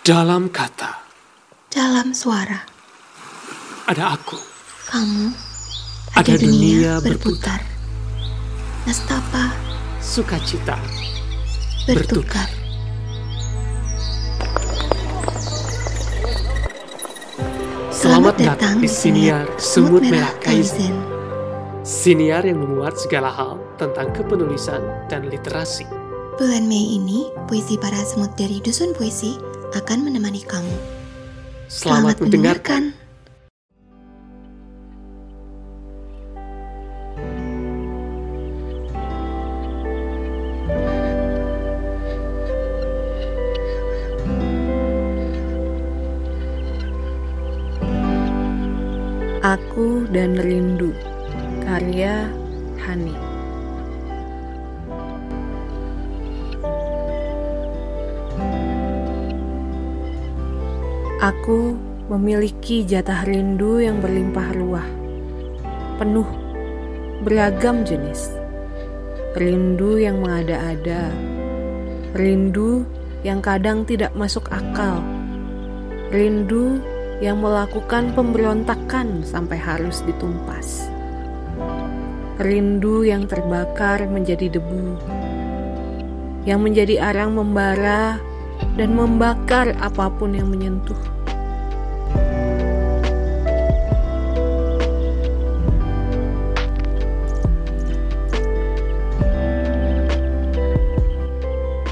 Dalam kata, dalam suara, ada aku. kamu Ada ada, dunia dunia, berputar. berputar. Nestapa Sukacita. bertukar. Selamat datang di Siniar Semut Merah Kaizen. Siniar yang memuat segala hal tentang kepenulisan dan literasi. Bulan Mei ini, puisi para semut dari Dusun Puisi akan menemani kamu. Selamat, mendengarkan. Aku dan Rindu Karya Hani Aku memiliki jatah rindu yang berlimpah ruah Penuh beragam jenis Rindu yang mengada-ada Rindu yang kadang tidak masuk akal Rindu yang melakukan pemberontakan sampai harus ditumpas. Rindu yang terbakar menjadi debu, yang menjadi arang membara dan membakar apa pun yang menyentuh.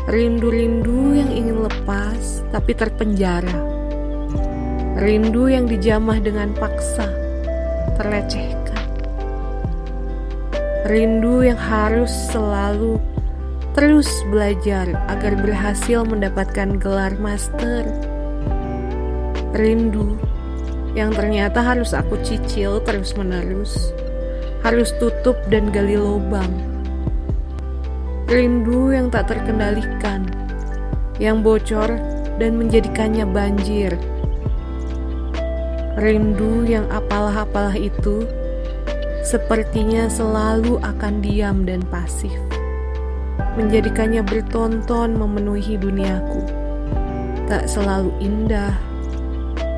Rindu-rindu yang ingin lepas tapi terpenjara Rindu yang dijamah dengan paksa, terlecehkan. Rindu yang harus selalu terus belajar agar berhasil mendapatkan gelar master. Rindu yang ternyata harus aku cicil terus-menerus, harus tutup dan gali lubang. Rindu yang tak terkendalikan, yang bocor dan menjadikannya banjir Rindu yang apalah-apalah itu sepertinya selalu akan diam dan pasif, menjadikannya bertonton memenuhi duniaku. Tak selalu indah,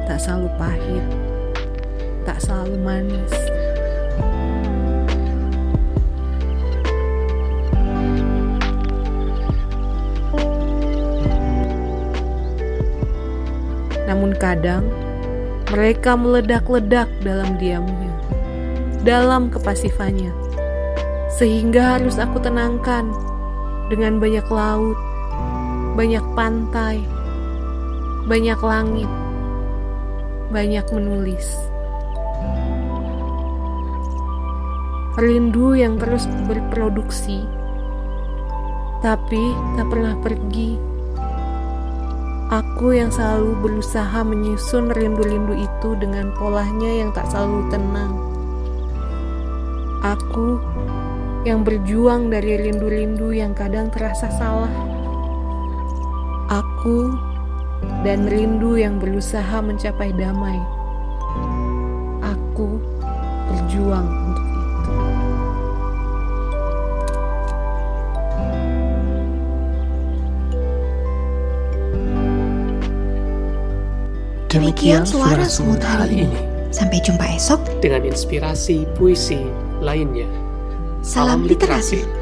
tak selalu pahit, tak selalu manis. Namun kadang mereka meledak-ledak dalam diamnya, dalam kepasifannya, sehingga harus aku tenangkan dengan banyak laut, banyak pantai, banyak langit, banyak menulis. Rindu yang terus berproduksi, tapi tak pernah pergi. Aku yang selalu berusaha menyusun rindu-rindu itu dengan polanya yang tak selalu tenang. Aku yang berjuang dari rindu-rindu yang kadang terasa salah. Aku dan rindu yang berusaha mencapai damai. Aku berjuang untuk Demikian suara semut hari ini Sampai jumpa esok. dengan inspirasi puisi lainnya. Salam literasi.